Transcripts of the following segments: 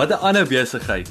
Wat 'n ander besigheid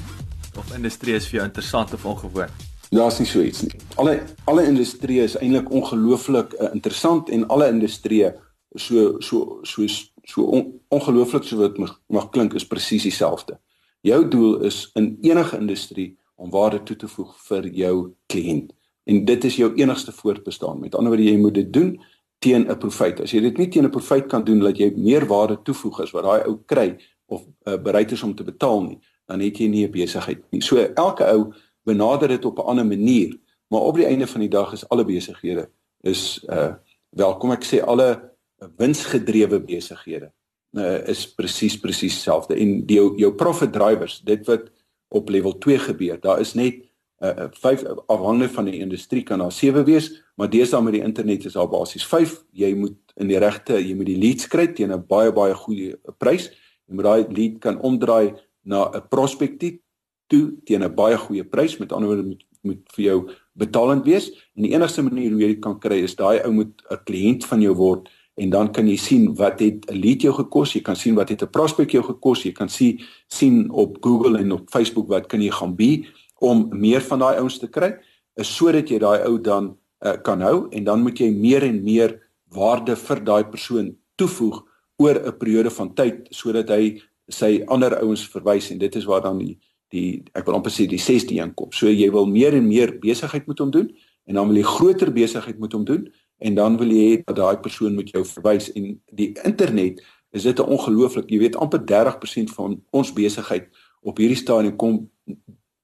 of industrie is vir jou interessant of ongewoon? Daar's nie so iets nie. Alle alle industrie is eintlik ongelooflik uh, interessant en alle industrie so so so so on, ongelooflik so wat mag, mag klink is presies dieselfde. Jou doel is in enige industrie om waarde toe te voeg vir jou kliënt. En dit is jou enigste voortbestaan. Met ander woorde, jy moet dit doen teen 'n profit. As jy dit nie teen 'n profit kan doen dat jy meer waarde toevoeg as wat daai ou kry, of uh, bereid is om te betaal nie, dan het jy nie 'n besigheid nie. So elke ou benader dit op 'n ander manier, maar op die einde van die dag is alle besighede is uh welkom ek sê alle winsgedrewe besighede uh, is presies presies dieselfde en die jou, jou profit drivers, dit wat op level 2 gebeur, daar is net uh 5 afhangende van die industrie kan daar 7 wees, maar deesdae met die internet is daar basies 5. Jy moet in die regte, jy moet die leads kry teen 'n baie baie goeie prys Jy moet daai lead kan omdraai na 'n prospektief toe teen 'n baie goeie prys. Met ander woorde moet moet vir jou betalend wees en die enigste manier hoe jy dit kan kry is daai ou moet 'n kliënt van jou word en dan kan jy sien wat het 'n lead jou gekos, jy kan sien wat het 'n prospek jou gekos, jy kan sien sien op Google en op Facebook wat kan jy gaan bi om meer van daai ouens te kry, is sodat jy daai ou dan uh, kan hou en dan moet jy meer en meer waarde vir daai persoon toevoeg oor 'n periode van tyd sodat hy sy ander ouens verwys en dit is waar dan die die ek wil amper sê die 6de een kom. So jy wil meer en meer besigheid met hom doen en dan wil jy groter besigheid met hom doen en dan wil jy hê dat daai persoon met jou verwys en die internet is dit 'n ongelooflik, jy weet amper 30% van ons besigheid op hierdie stadium kom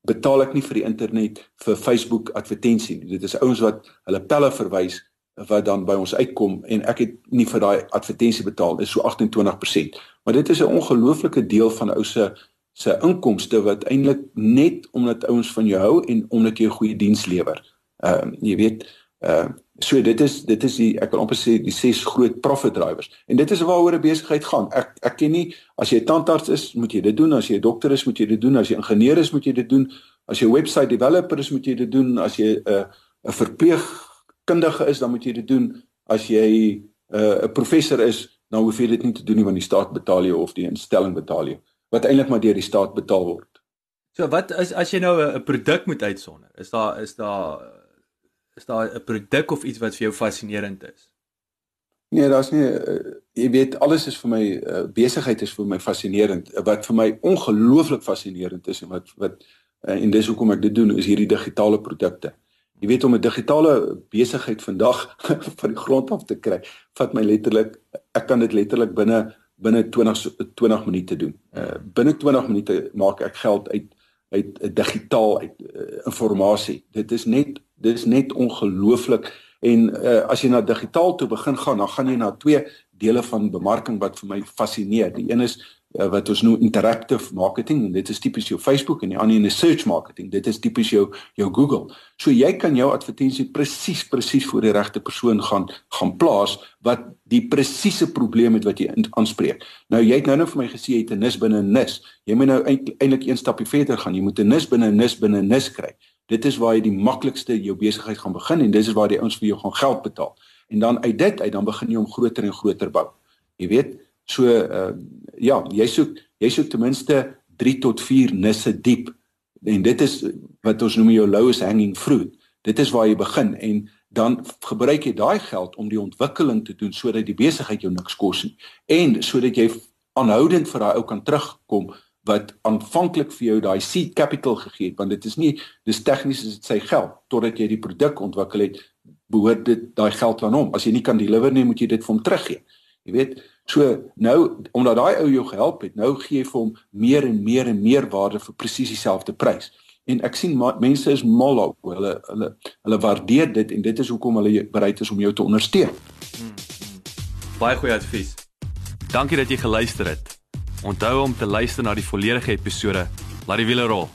betaal ek nie vir die internet vir Facebook advertensie nie. Dit is ouens wat hulle pelle verwys wat dan by ons uitkom en ek het nie vir daai advertensie betaal is so 28%. Maar dit is 'n ongelooflike deel van ou se se inkomste wat eintlik net omdat ouens van jou hou en omdat jy 'n goeie diens lewer. Ehm uh, jy weet uh so dit is dit is die ek wil amper sê die ses groot profit drivers. En dit is waaroor 'n besigheid gaan. Ek ek ken nie as jy 'n tandarts is, moet jy dit doen, as jy 'n dokter is, moet jy dit doen, as jy ingenieur is, moet jy dit doen, as jy 'n website developer is, moet jy dit doen, as jy 'n uh, 'n verpleeg kundige is, dan moet jy dit doen. As jy uh, 'n uh, professor is, dan hoef jy dit nie te doen nie want die staat betaal jou of die instelling betaal jou wat eintlik maar deur die staat betaal word. So wat is as jy nou 'n produk moet uitsonder? Is daar is daar is daar 'n produk of iets wat vir jou fascinerend is? Nee, daar's nie uh, jy weet alles is vir my uh, besigheid is vir my fascinerend. Wat vir my ongelooflik fascinerend is en wat wat uh, en dis hoekom ek dit doen is hierdie digitale produkte. Jy weet om 'n digitale besigheid vandag van die grond af te kry, vat my letterlik ek kan dit letterlik binne binne 20 20 minute doen. Uh binne 20 minute maak ek geld uit uit uh, digitaal uit uh, informasie. Dit is net dit is net ongelooflik en uh as jy na digitaal toe begin gaan, dan gaan jy na twee dele van bemarking wat vir my fascineer. Die een is uh, wat ons noem interactive marketing en dit is tipies jou Facebook en die ander een is search marketing. Dit is tipies jou jou Google. So jy kan jou advertensie presies presies voor die regte persoon gaan gaan plaas wat die presiese probleem het wat jy aanspreek. Nou jy het nou nou vir my gesê jy het 'n nis binne 'n nis. Jy moet nou eintlik een stapie verder gaan. Jy moet 'n nis binne 'n nis binne 'n nis kry. Dit is waar jy die maklikste jou besigheid gaan begin en dis is waar die ouens vir jou gaan geld betaal. En dan uit dit uit dan begin jy om groter en groter bou. Jy weet, So uh ja, jy soek jy soek ten minste 3 tot 4 nisse diep. En dit is wat ons noem jou lowest hanging fruit. Dit is waar jy begin en dan gebruik jy daai geld om die ontwikkeling te doen sodat die besigheid jou niks kos nie. En sodat jy aanhoudend vir daai ou kan terugkom wat aanvanklik vir jou daai seed capital gegee het want dit is nie dis tegnies is dit sy geld totdat jy die produk ontwikkel het behoort dit daai geld aan hom. As jy nie kan deliver nie moet jy dit vir hom teruggee jy weet So nou omdat daai ou jou gehelp het, nou gee jy vir hom meer en meer en meer waarde vir presies dieselfde prys. En ek sien mense is mal op hulle hulle hulle waardeer dit en dit is hoekom hulle bereid is om jou te ondersteun. Hmm, hmm. Baie goeie advies. Dankie dat jy geluister het. Onthou om te luister na die volledige episode. Laat die wiele rol.